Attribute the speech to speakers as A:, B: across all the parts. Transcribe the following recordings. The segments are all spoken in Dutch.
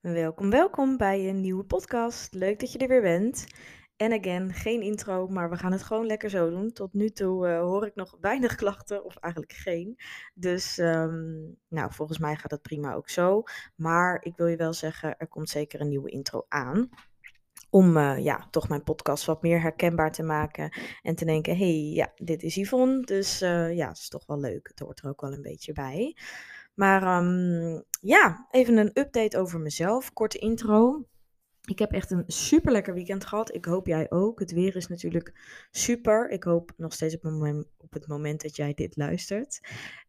A: Welkom, welkom bij een nieuwe podcast. Leuk dat je er weer bent. En again, geen intro, maar we gaan het gewoon lekker zo doen. Tot nu toe uh, hoor ik nog weinig klachten, of eigenlijk geen. Dus, um, nou, volgens mij gaat het prima ook zo. Maar ik wil je wel zeggen, er komt zeker een nieuwe intro aan. Om uh, ja, toch mijn podcast wat meer herkenbaar te maken. En te denken, hé, hey, ja, dit is Yvonne. Dus uh, ja, het is toch wel leuk. Het hoort er ook wel een beetje bij. Maar um, ja, even een update over mezelf. Korte intro. Ik heb echt een super lekker weekend gehad. Ik hoop jij ook. Het weer is natuurlijk super. Ik hoop nog steeds op, moment, op het moment dat jij dit luistert.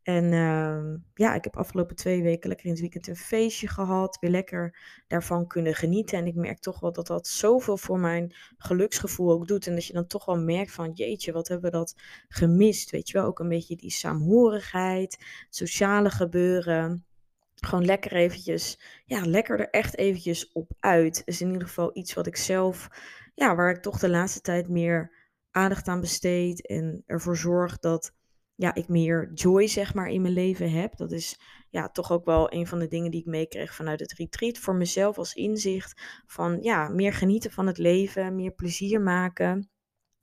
A: En uh, ja, ik heb afgelopen twee weken lekker in het weekend een feestje gehad. Weer lekker daarvan kunnen genieten. En ik merk toch wel dat dat zoveel voor mijn geluksgevoel ook doet. En dat je dan toch wel merkt van jeetje, wat hebben we dat gemist. Weet je wel, ook een beetje die saamhorigheid, sociale gebeuren gewoon lekker eventjes, ja, lekker er echt eventjes op uit. Is in ieder geval iets wat ik zelf, ja, waar ik toch de laatste tijd meer aandacht aan besteed en ervoor zorg dat, ja, ik meer joy, zeg maar, in mijn leven heb. Dat is, ja, toch ook wel een van de dingen die ik meekreeg vanuit het retreat. Voor mezelf als inzicht van, ja, meer genieten van het leven, meer plezier maken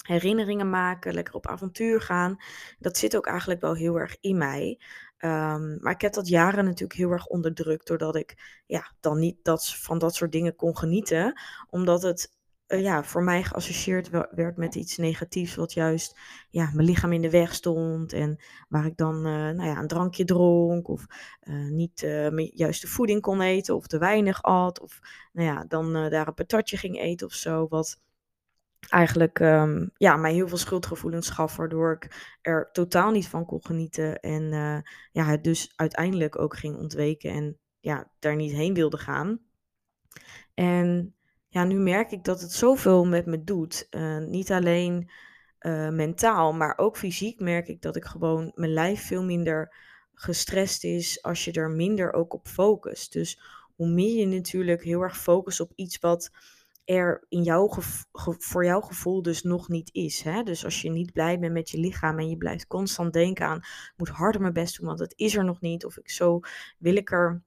A: herinneringen maken, lekker op avontuur gaan. Dat zit ook eigenlijk wel heel erg in mij. Um, maar ik heb dat jaren natuurlijk heel erg onderdrukt, doordat ik ja, dan niet dat, van dat soort dingen kon genieten. Omdat het uh, ja, voor mij geassocieerd werd met iets negatiefs, wat juist ja, mijn lichaam in de weg stond. En waar ik dan uh, nou ja, een drankje dronk, of uh, niet mijn juiste voeding kon eten, of te weinig at. Of nou ja, dan daar een patatje ging eten of zo. Wat eigenlijk um, ja, mij heel veel schuldgevoelens gaf, waardoor ik er totaal niet van kon genieten. En uh, ja, het dus uiteindelijk ook ging ontweken en ja, daar niet heen wilde gaan. En ja, nu merk ik dat het zoveel met me doet. Uh, niet alleen uh, mentaal, maar ook fysiek merk ik dat ik gewoon mijn lijf veel minder gestrest is als je er minder ook op focust. Dus hoe meer je natuurlijk heel erg focust op iets wat er in jouw voor jouw gevoel dus nog niet is. Hè? Dus als je niet blij bent met je lichaam en je blijft constant denken aan, ik moet harder mijn best doen, want het is er nog niet. Of ik zo wil ik er,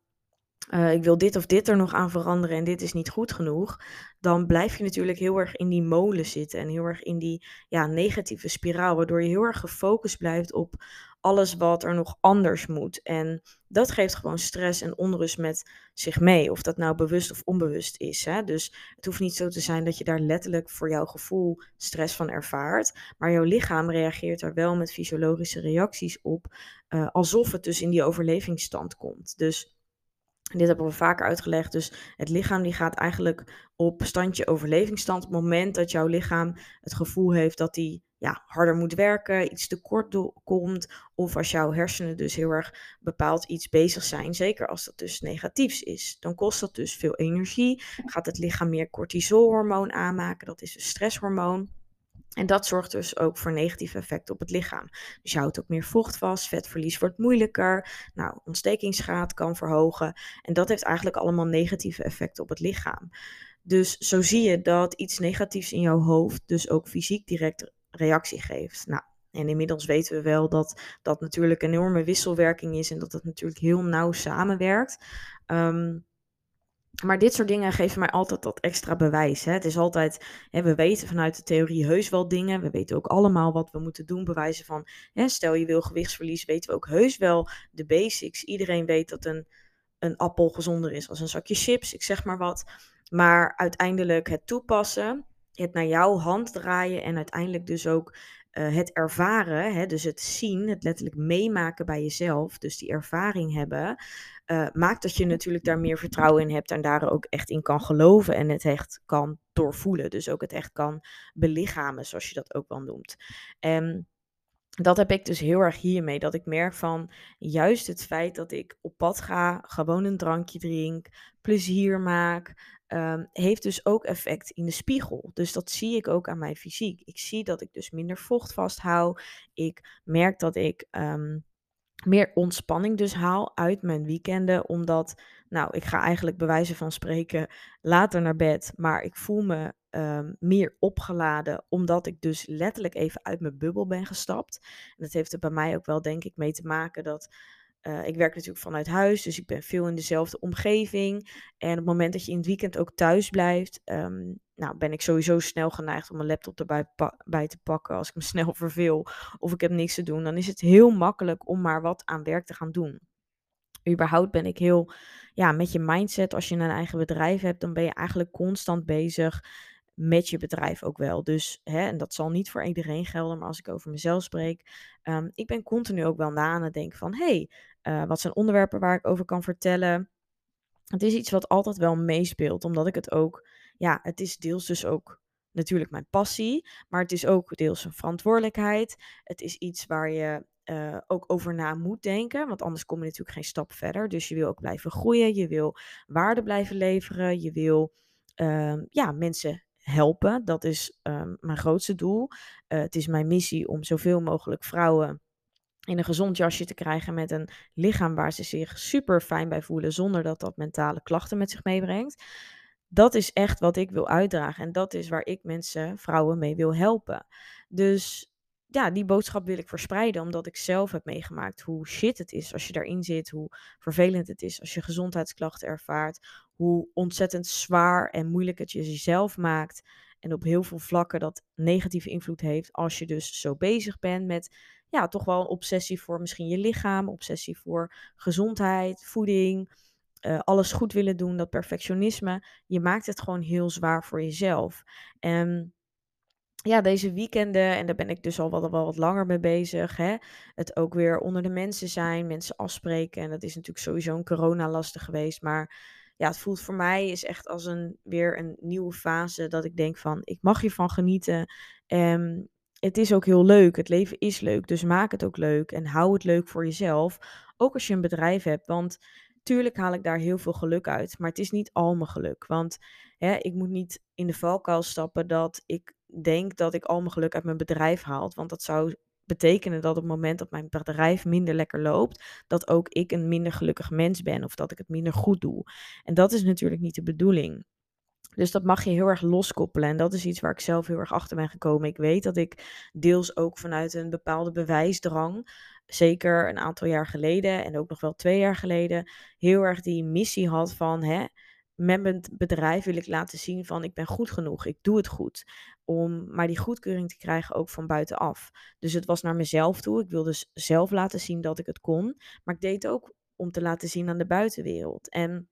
A: uh, ik wil dit of dit er nog aan veranderen en dit is niet goed genoeg. Dan blijf je natuurlijk heel erg in die molen zitten en heel erg in die ja, negatieve spiraal, waardoor je heel erg gefocust blijft op alles wat er nog anders moet. En dat geeft gewoon stress en onrust met zich mee. Of dat nou bewust of onbewust is. Hè? Dus het hoeft niet zo te zijn dat je daar letterlijk voor jouw gevoel stress van ervaart. Maar jouw lichaam reageert daar wel met fysiologische reacties op. Uh, alsof het dus in die overlevingsstand komt. Dus dit hebben we vaker uitgelegd. Dus het lichaam die gaat eigenlijk op standje overlevingsstand. Op het moment dat jouw lichaam het gevoel heeft dat hij ja, harder moet werken, iets tekort komt. Of als jouw hersenen dus heel erg bepaald iets bezig zijn. Zeker als dat dus negatiefs is. Dan kost dat dus veel energie. Gaat het lichaam meer cortisolhormoon aanmaken. Dat is een stresshormoon. En dat zorgt dus ook voor negatieve effecten op het lichaam. Dus je houdt ook meer vocht vast, vetverlies wordt moeilijker, nou, ontstekingsgraad kan verhogen. En dat heeft eigenlijk allemaal negatieve effecten op het lichaam. Dus zo zie je dat iets negatiefs in jouw hoofd dus ook fysiek direct reactie geeft. Nou, en inmiddels weten we wel dat dat natuurlijk een enorme wisselwerking is en dat het natuurlijk heel nauw samenwerkt. Um, maar dit soort dingen geven mij altijd dat extra bewijs. Hè. Het is altijd, hè, we weten vanuit de theorie heus wel dingen. We weten ook allemaal wat we moeten doen. Bewijzen van, hè, stel je wil gewichtsverlies, weten we ook heus wel de basics. Iedereen weet dat een, een appel gezonder is als een zakje chips, ik zeg maar wat. Maar uiteindelijk het toepassen, het naar jouw hand draaien en uiteindelijk dus ook uh, het ervaren, hè, dus het zien, het letterlijk meemaken bij jezelf, dus die ervaring hebben, uh, maakt dat je natuurlijk daar meer vertrouwen in hebt en daar ook echt in kan geloven en het echt kan doorvoelen. Dus ook het echt kan belichamen, zoals je dat ook wel noemt. En dat heb ik dus heel erg hiermee, dat ik merk van juist het feit dat ik op pad ga, gewoon een drankje drink, plezier maak, um, heeft dus ook effect in de spiegel. Dus dat zie ik ook aan mijn fysiek. Ik zie dat ik dus minder vocht vasthoud. Ik merk dat ik um, meer ontspanning dus haal uit mijn weekenden. Omdat, nou, ik ga eigenlijk bij wijze van spreken later naar bed. Maar ik voel me um, meer opgeladen. Omdat ik dus letterlijk even uit mijn bubbel ben gestapt. En dat heeft er bij mij ook wel, denk ik, mee te maken dat eh, ik werk natuurlijk vanuit huis, dus ik ben veel in dezelfde omgeving. En op het moment dat je in het weekend ook thuis blijft, ehm, nou, ben ik sowieso snel geneigd om mijn laptop erbij bij te pakken als ik me snel verveel of ik heb niks te doen. Dan is het heel makkelijk om maar wat aan werk te gaan doen. Überhaupt ben ik heel, ja, met je mindset, als je een eigen bedrijf hebt, dan ben je eigenlijk constant bezig met je bedrijf ook wel. Dus, hè, en dat zal niet voor iedereen gelden, maar als ik over mezelf spreek, um, ik ben continu ook wel na aan het denken van, hey, uh, wat zijn onderwerpen waar ik over kan vertellen? Het is iets wat altijd wel meespeelt, omdat ik het ook, ja, het is deels dus ook natuurlijk mijn passie, maar het is ook deels een verantwoordelijkheid. Het is iets waar je uh, ook over na moet denken. Want anders kom je natuurlijk geen stap verder. Dus je wil ook blijven groeien. Je wil waarde blijven leveren. Je wil uh, ja, mensen helpen. Dat is um, mijn grootste doel. Het is mijn missie om zoveel mogelijk vrouwen in een gezond jasje te krijgen met een lichaam waar ze zich super fijn bij voelen, zonder dat dat mentale klachten met zich meebrengt. Dat is echt wat ik wil uitdragen en dat is waar ik mensen, vrouwen mee wil helpen. Dus ja, die boodschap wil ik verspreiden, omdat ik zelf heb meegemaakt hoe shit het is als je daarin zit, hoe vervelend het is als je gezondheidsklachten ervaart, hoe ontzettend zwaar en moeilijk het je jezelf maakt en op heel veel vlakken dat negatieve invloed heeft als je dus zo bezig bent met ja, toch wel een obsessie voor misschien je lichaam, obsessie voor gezondheid, voeding, uh, alles goed willen doen, dat perfectionisme. Je maakt het gewoon heel zwaar voor jezelf. En ja, deze weekenden, en daar ben ik dus al wel, wel wat langer mee bezig. Hè? Het ook weer onder de mensen zijn, mensen afspreken. En dat is natuurlijk sowieso een corona lastig geweest. Maar ja, het voelt voor mij is echt als een weer een nieuwe fase. Dat ik denk van, ik mag hiervan genieten. En het is ook heel leuk. Het leven is leuk. Dus maak het ook leuk. En hou het leuk voor jezelf. Ook als je een bedrijf hebt. Want tuurlijk haal ik daar heel veel geluk uit. Maar het is niet al mijn geluk. Want hè, ik moet niet in de valkuil stappen dat ik denk dat ik al mijn geluk uit mijn bedrijf haal. Want dat zou betekenen dat op het moment dat mijn bedrijf minder lekker loopt, dat ook ik een minder gelukkig mens ben of dat ik het minder goed doe. En dat is natuurlijk niet de bedoeling. Dus dat mag je heel erg loskoppelen. En dat is iets waar ik zelf heel erg achter ben gekomen. Ik weet dat ik deels ook vanuit een bepaalde bewijsdrang, zeker een aantal jaar geleden en ook nog wel twee jaar geleden, heel erg die missie had van hè, met mijn bedrijf wil ik laten zien van ik ben goed genoeg, ik doe het goed. Om maar die goedkeuring te krijgen ook van buitenaf. Dus het was naar mezelf toe. Ik wilde zelf laten zien dat ik het kon. Maar ik deed het ook om te laten zien aan de buitenwereld. En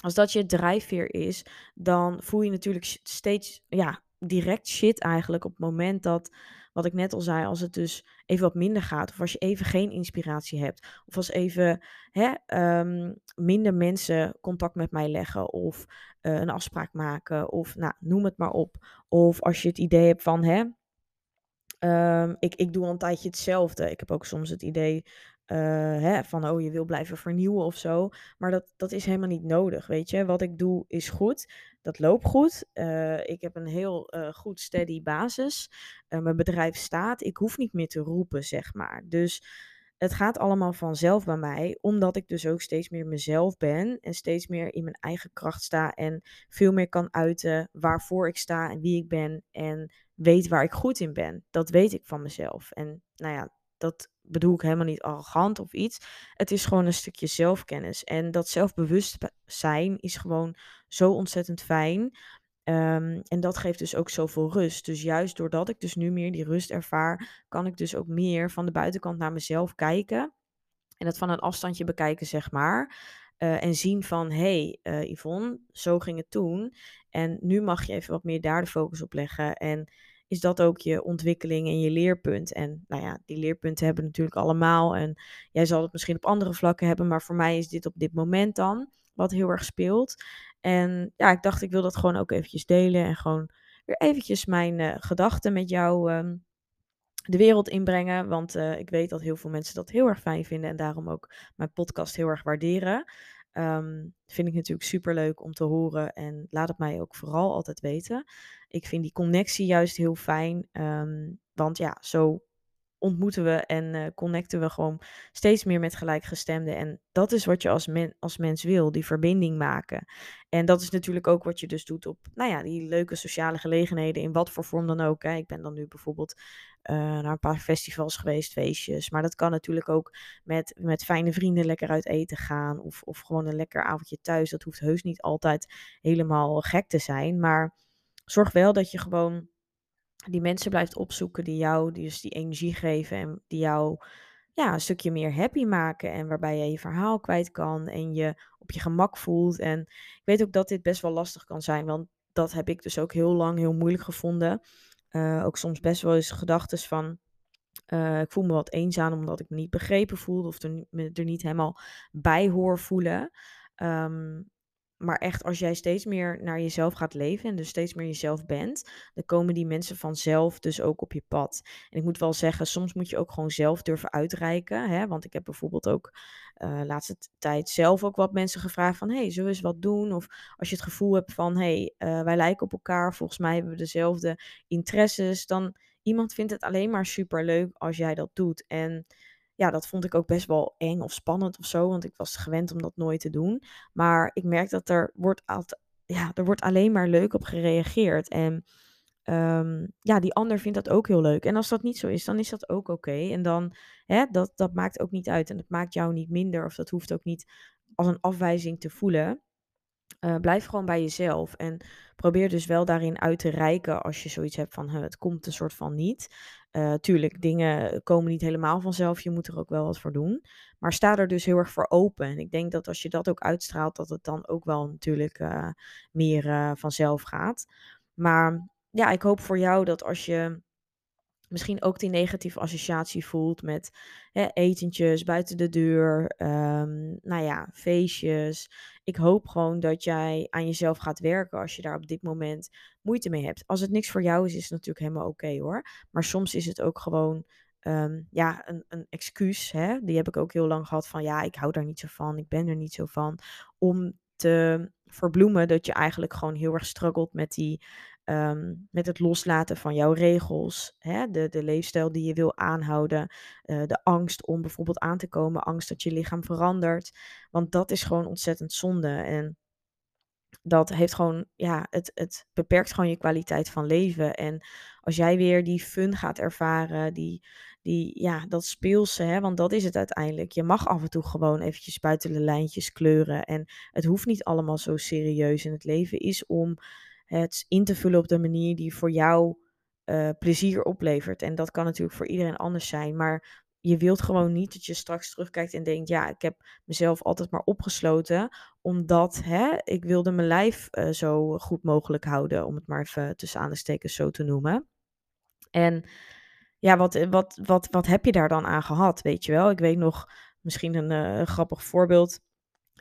A: als dat je drijfveer is, dan voel je natuurlijk steeds ja, direct shit eigenlijk op het moment dat wat ik net al zei, als het dus even wat minder gaat, of als je even geen inspiratie hebt, of als even hè, um, minder mensen contact met mij leggen, of uh, een afspraak maken, of nou, noem het maar op. Of als je het idee hebt van, hè, um, ik, ik doe al een tijdje hetzelfde. Ik heb ook soms het idee uh, hè, van, oh, je wil blijven vernieuwen of zo. Maar dat, dat is helemaal niet nodig, weet je. Wat ik doe is goed. Dat loopt goed. Uh, ik heb een heel uh, goed steady basis. mijn bedrijf staat. Ik hoef niet meer te roepen, zeg maar. Dus het gaat allemaal vanzelf bij mij, omdat ik dus ook steeds meer mezelf ben en steeds meer in mijn eigen kracht sta en veel meer kan uiten waarvoor ik sta en wie ik ben en weet waar ik goed in ben. Dat weet ik van mezelf. En nou ja, dat bedoel ik helemaal niet arrogant of iets. Het is gewoon een stukje zelfkennis. En dat zelfbewustzijn is gewoon zo ontzettend fijn. Um, en dat geeft dus ook zoveel rust. Dus juist doordat ik dus nu meer die rust ervaar, kan ik dus ook meer van de buitenkant naar mezelf kijken. En dat van een afstandje bekijken, zeg maar. Uh, en zien van, hé hey, uh, Yvonne, zo ging het toen. En nu mag je even wat meer daar de focus op leggen. En is dat ook je ontwikkeling en je leerpunt. En nou ja, die leerpunten hebben natuurlijk allemaal. En jij zal het misschien op andere vlakken hebben, maar voor mij is dit op dit moment dan wat heel erg speelt. En ja, ik dacht, ik wil dat gewoon ook eventjes delen en gewoon weer eventjes mijn uh, gedachten met jou um, de wereld inbrengen. Want uh, ik weet dat heel veel mensen dat heel erg fijn vinden en daarom ook mijn podcast heel erg waarderen. Um, vind ik natuurlijk super leuk om te horen en laat het mij ook vooral altijd weten. Ik vind die connectie juist heel fijn, um, want ja, zo ontmoeten we en uh, connecten we gewoon steeds meer met gelijkgestemden. En dat is wat je als, als mens wil, die verbinding maken. En dat is natuurlijk ook wat je dus doet op, nou ja, die leuke sociale gelegenheden, in wat voor vorm dan ook. Ik ben dan nu bijvoorbeeld uh, naar een paar festivals geweest, feestjes. Maar dat kan natuurlijk ook met, met fijne vrienden lekker uit eten gaan. Of, of gewoon een lekker avondje thuis. Dat hoeft heus niet altijd helemaal gek te zijn. Maar zorg wel dat je gewoon die mensen blijft opzoeken die jou dus die energie geven en die jou ja, een stukje meer happy maken en waarbij je je verhaal kwijt kan en je op je gemak voelt. En ik weet ook dat dit best wel lastig kan zijn, want dat heb ik dus ook heel lang heel moeilijk gevonden. Uh, ook soms best wel eens gedachten van, uh, ik voel me wat eenzaam omdat ik me niet begrepen voelde of er, me er niet helemaal bij hoor voelen. Um, maar echt, als jij steeds meer naar jezelf gaat leven en dus steeds meer jezelf bent, dan komen die mensen vanzelf dus ook op je pad. En ik moet wel zeggen, soms moet je ook gewoon zelf durven uitreiken. Hè? Want ik heb bijvoorbeeld ook uh, laatste tijd zelf ook wat mensen gevraagd van, hey, zullen we eens wat doen? Of als je het gevoel hebt van, hey, uh, wij lijken op elkaar, volgens mij hebben we dezelfde interesses, dan iemand vindt het alleen maar super leuk als jij dat doet. En ja, dat vond ik ook best wel eng of spannend of zo, want ik was gewend om dat nooit te doen. Maar ik merk dat er wordt, ja, er wordt alleen maar leuk op gereageerd. En um, ja, die ander vindt dat ook heel leuk. En als dat niet zo is, dan is dat ook oké. En dan, hè, dat, dat maakt ook niet uit. En dat maakt jou niet minder, of dat hoeft ook niet als een afwijzing te voelen. Uh, blijf gewoon bij jezelf en probeer dus wel daarin uit te reiken als je zoiets hebt van het komt een soort van niet. Uh, tuurlijk, dingen komen niet helemaal vanzelf, je moet er ook wel wat voor doen. Maar sta er dus heel erg voor open. En ik denk dat als je dat ook uitstraalt, dat het dan ook wel natuurlijk uh, meer vanzelf gaat. Maar ja, ik hoop voor jou dat als je misschien ook die negatieve associatie voelt met hè, etentjes buiten de deur, um, nou ja, feestjes. Ik hoop gewoon dat jij aan jezelf gaat werken als je daar op dit moment moeite mee hebt. Als het niks voor jou is, is het natuurlijk helemaal oké hoor. Maar soms is het ook gewoon um, ja, een, een excuus. Hè? Die heb ik ook heel lang gehad van ja, ik hou daar niet zo van, ik ben er niet zo van. Om te verbloemen dat je eigenlijk gewoon heel erg struggelt met die Um, met het loslaten van jouw regels, hè, de, de leefstijl die je wil aanhouden, uh, de angst om bijvoorbeeld aan te komen, angst dat je lichaam verandert. Want dat is gewoon ontzettend zonde. En dat heeft gewoon, ja, het, het beperkt gewoon je kwaliteit van leven. En als jij weer die fun gaat ervaren, die, die ja, dat speelse, hè, want dat is het uiteindelijk. Je mag af en toe gewoon eventjes buiten de lijntjes kleuren. En het hoeft niet allemaal zo serieus. En het leven is om het in te vullen op de manier die voor jou uh, plezier oplevert. En dat kan natuurlijk voor iedereen anders zijn. Maar je wilt gewoon niet dat je straks terugkijkt en denkt: ja, ik heb mezelf altijd maar opgesloten. Omdat hè, ik wilde mijn lijf uh, zo goed mogelijk houden. Om het maar even tussen aanstekens zo te noemen. En ja, wat, wat, wat, wat heb je daar dan aan gehad? Weet je wel, ik weet nog misschien een grappig voorbeeld.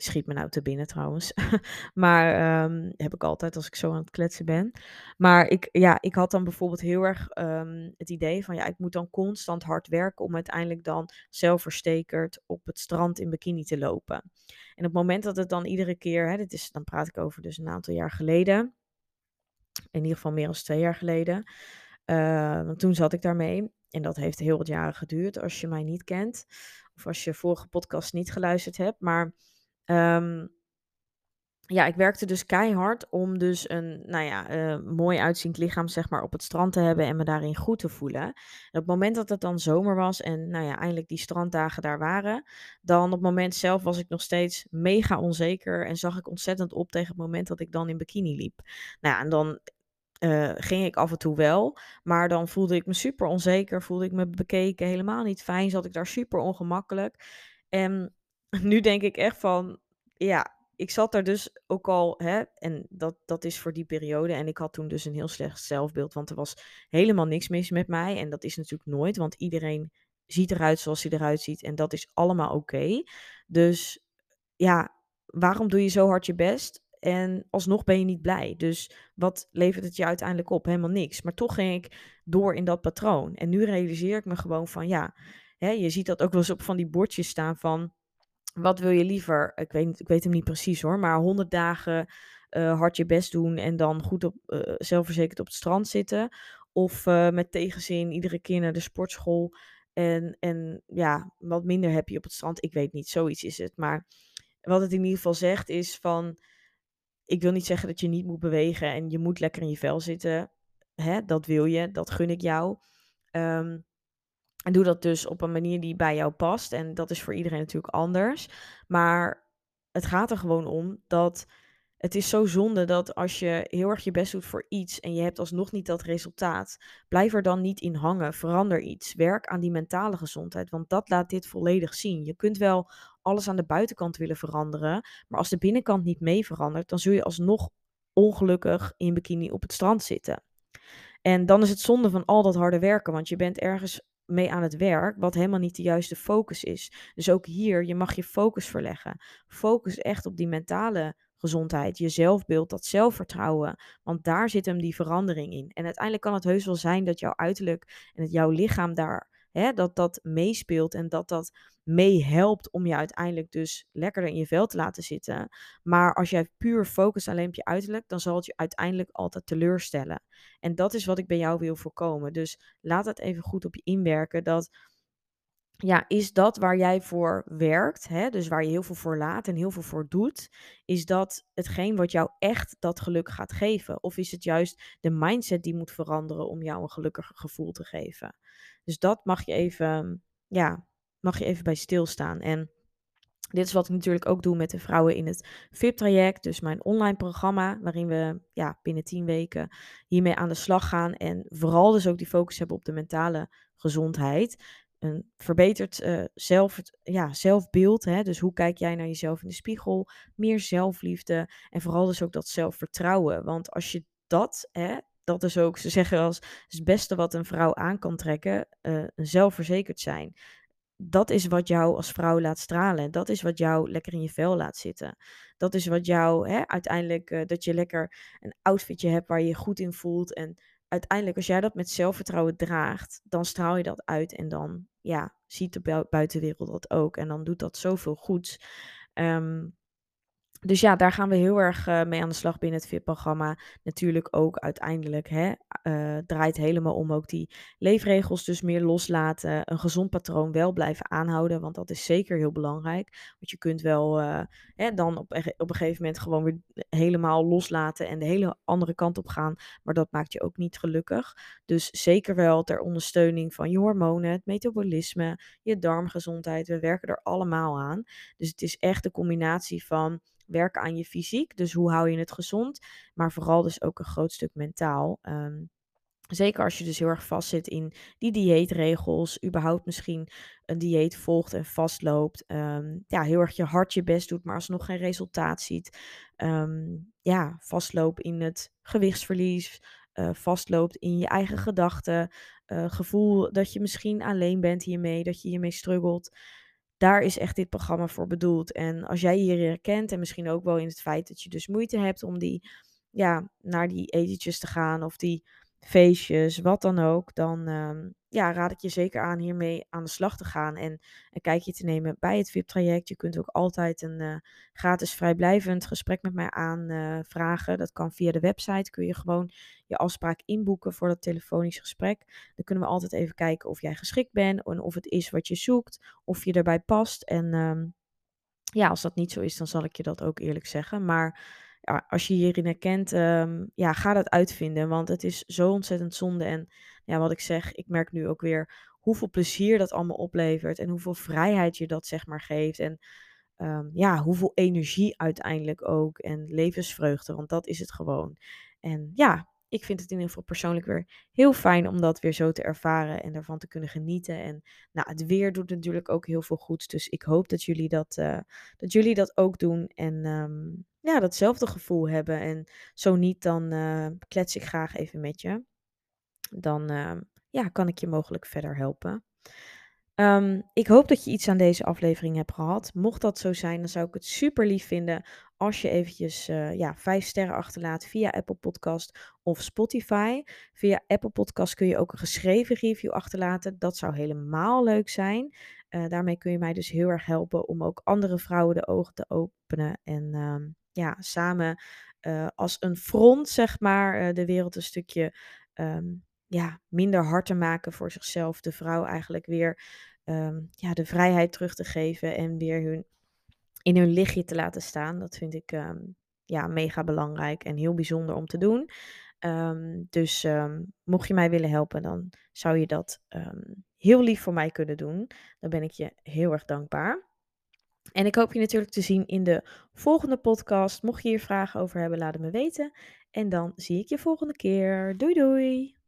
A: Schiet me nou te binnen trouwens. maar um, heb ik altijd als ik zo aan het kletsen ben. Maar ik, ja, ik had dan bijvoorbeeld heel erg um, het idee van ja, ik moet dan constant hard werken om uiteindelijk dan zelfverstekerd op het strand in bikini te lopen. En op het moment dat het dan iedere keer, hè, dit is, dan praat ik over dus een aantal jaar geleden. In ieder geval meer dan twee jaar geleden. Uh, want toen zat ik daarmee. En dat heeft heel wat jaren geduurd als je mij niet kent. Of als je vorige podcast niet geluisterd hebt. Maar Um, ja, ik werkte dus keihard om dus een, nou ja, uh, mooi uitziend lichaam zeg maar op het strand te hebben en me daarin goed te voelen. En op het moment dat het dan zomer was en nou ja, eindelijk die stranddagen daar waren, dan op het moment zelf was ik nog steeds mega onzeker en zag ik ontzettend op tegen het moment dat ik dan in bikini liep. Nou ja, en dan uh, ging ik af en toe wel, maar dan voelde ik me super onzeker, voelde ik me bekeken, helemaal niet fijn, zat ik daar super ongemakkelijk. En nu denk ik echt van, ja, ik zat daar dus ook al, hè, en dat, dat is voor die periode. En ik had toen dus een heel slecht zelfbeeld, want er was helemaal niks mis met mij. En dat is natuurlijk nooit, want iedereen ziet eruit zoals hij eruit ziet. En dat is allemaal oké. Dus ja, waarom doe je zo hard je best? En alsnog ben je niet blij. Dus wat levert het je uiteindelijk op? Helemaal niks. Maar toch ging ik door in dat patroon. En nu realiseer ik me gewoon van ja, hè, je ziet dat ook wel eens op van die bordjes staan van wat wil je liever? Ik weet, ik weet hem niet precies hoor, maar 100 dagen uh, hard je best doen en dan goed op, uh, zelfverzekerd op het strand zitten. Of uh, met tegenzin iedere keer naar de sportschool En, en ja, wat minder happy op het strand. Ik weet niet, zoiets is het. Maar wat het in ieder geval zegt is van, ik wil niet zeggen dat je niet moet bewegen en je moet lekker in je vel zitten. Hè, dat wil je, dat gun ik jou. Ehm, en doe dat dus op een manier die bij jou past. En dat is voor iedereen natuurlijk anders. Maar het gaat er gewoon om dat het is zo zonde dat als je heel erg je best doet voor iets en je hebt alsnog niet dat resultaat, blijf er dan niet in hangen. Verander iets. Werk aan die mentale gezondheid, want dat laat dit volledig zien. Je kunt wel alles aan de buitenkant willen veranderen, maar als de binnenkant niet mee verandert, dan zul je alsnog ongelukkig in bikini op het strand zitten. En dan is het zonde van al dat harde werken, want je bent ergens mee aan het werk, wat helemaal niet de juiste focus is. Dus ook hier, je mag je focus verleggen. Focus echt op die mentale gezondheid, je zelfbeeld, dat zelfvertrouwen. Want daar zit hem die verandering in. En uiteindelijk kan het heus wel zijn dat jouw uiterlijk en het jouw lichaam daar, hè, dat dat meespeelt en dat dat meehelpt om je uiteindelijk dus lekkerder in je vel te laten zitten. Maar als jij puur focust alleen op je uiterlijk, dan zal het je uiteindelijk altijd teleurstellen. En dat is wat ik bij jou wil voorkomen. Dus laat het even goed op je inwerken dat ja, is dat waar jij voor werkt, hè? dus waar je heel veel voor laat en heel veel voor doet, is dat hetgeen wat jou echt dat geluk gaat geven? Of is het juist de mindset die moet veranderen om jou een gelukkiger gevoel te geven? Dus dat mag je even, ja, mag je even bij stilstaan. En dit is wat ik natuurlijk ook doe met de vrouwen in het VIP-traject, dus mijn online programma, waarin we ja, binnen tien weken hiermee aan de slag gaan en vooral dus ook die focus hebben op de mentale gezondheid een verbeterd uh, zelf, ja, zelfbeeld. Hè? Dus hoe kijk jij naar jezelf in de spiegel? Meer zelfliefde en vooral dus ook dat zelfvertrouwen. Want als je dat, hè, dat is ook, ze zeggen als het beste wat een vrouw aan kan trekken, uh, zelfverzekerd zijn. Dat is wat jou als vrouw laat stralen. Dat is wat jou lekker in je vel laat zitten. Dat is wat jou hè, uiteindelijk, uh, dat je lekker een outfitje hebt waar je je goed in voelt. En uiteindelijk, als jij dat met zelfvertrouwen draagt, dan straal je dat uit en dan ja, ziet de buitenwereld dat ook. En dan doet dat zoveel goeds. Um, dus ja, daar gaan we heel erg uh, mee aan de slag binnen het VIP-programma. Natuurlijk ook uiteindelijk hè, uh, draait helemaal om ook die leefregels dus meer loslaten. Een gezond patroon wel blijven aanhouden, want dat is zeker heel belangrijk. Want je kunt wel uh, hè, dan op, op een gegeven moment gewoon weer helemaal loslaten en de hele andere kant op gaan. Maar dat maakt je ook niet gelukkig. Dus zeker wel ter ondersteuning van je hormonen, het metabolisme, je darmgezondheid. We werken er allemaal aan. Dus het is echt de combinatie van werken aan je fysiek. Dus hoe hou je het gezond? Maar vooral dus ook een groot stuk mentaal. Ehm, zeker als je dus heel erg vastzit in die dieetregels, überhaupt misschien een dieet volgt en vastloopt. Ehm, ja, heel erg je hard je best doet, maar alsnog geen resultaat ziet. Um, ja, vastloopt in het gewichtsverlies, uh, vastloopt in je eigen gedachten. Uh, gevoel dat je misschien alleen bent hiermee, dat je hiermee struggelt daar is echt dit programma voor bedoeld. En als jij je herkent en misschien ook wel in het feit dat je dus moeite hebt om die, ja, naar die etentjes te gaan of die feestjes, wat dan ook, dan um, ja, raad ik je zeker aan hiermee aan de slag te gaan en een kijkje te nemen bij het VIP-traject. Je kunt ook altijd een uh, gratis vrijblijvend gesprek met mij aanvragen. Uh, dat kan via de website. Kun je gewoon je afspraak inboeken voor dat telefonisch gesprek. Dan kunnen we altijd even kijken of jij geschikt bent en of het is wat je zoekt, of je erbij past. En um, ja, als dat niet zo is, dan zal ik je dat ook eerlijk zeggen. Maar als je hierin herkent, um, ja, ga dat uitvinden. Want het is zo ontzettend zonde. En ja, wat ik zeg, ik merk nu ook weer hoeveel plezier dat allemaal oplevert. En hoeveel vrijheid je dat zeg maar geeft. En um, ja, hoeveel energie uiteindelijk ook. En levensvreugde, want dat is het gewoon. En ja, ik vind het in ieder geval persoonlijk weer heel fijn om dat weer zo te ervaren en daarvan te kunnen genieten. En nou, het weer doet natuurlijk ook heel veel goeds. Dus ik hoop dat jullie dat, uh, dat, jullie dat ook doen. En um, ja, datzelfde gevoel hebben. En zo niet, dan uh, klets ik graag even met je. Dan uh, ja, kan ik je mogelijk verder helpen. Um, ik hoop dat je iets aan deze aflevering hebt gehad. Mocht dat zo zijn, dan zou ik het super lief vinden als je eventjes uh, ja, vijf sterren achterlaat via Apple Podcast of Spotify. Via Apple Podcast kun je ook een geschreven review achterlaten. Dat zou helemaal leuk zijn. Uh, daarmee kun je mij dus heel erg helpen om ook andere vrouwen de ogen te openen. En um, ja, samen uh, als een front, zeg maar, de wereld een stukje um, ja, minder hard te maken voor zichzelf. De vrouw eigenlijk weer ehm, ja, de vrijheid terug te geven en weer hun, in hun lichtje te laten staan. Dat vind ik ehm, ja, mega belangrijk en heel bijzonder om te doen. Ehm, dus mocht je mij willen helpen, dan zou je dat heel lief voor mij kunnen doen. Dan ben ik je heel erg dankbaar. En ik hoop je natuurlijk te zien in de volgende podcast. Mocht je hier vragen over hebben, laat het me weten. En dan zie ik je volgende keer. Doei doei!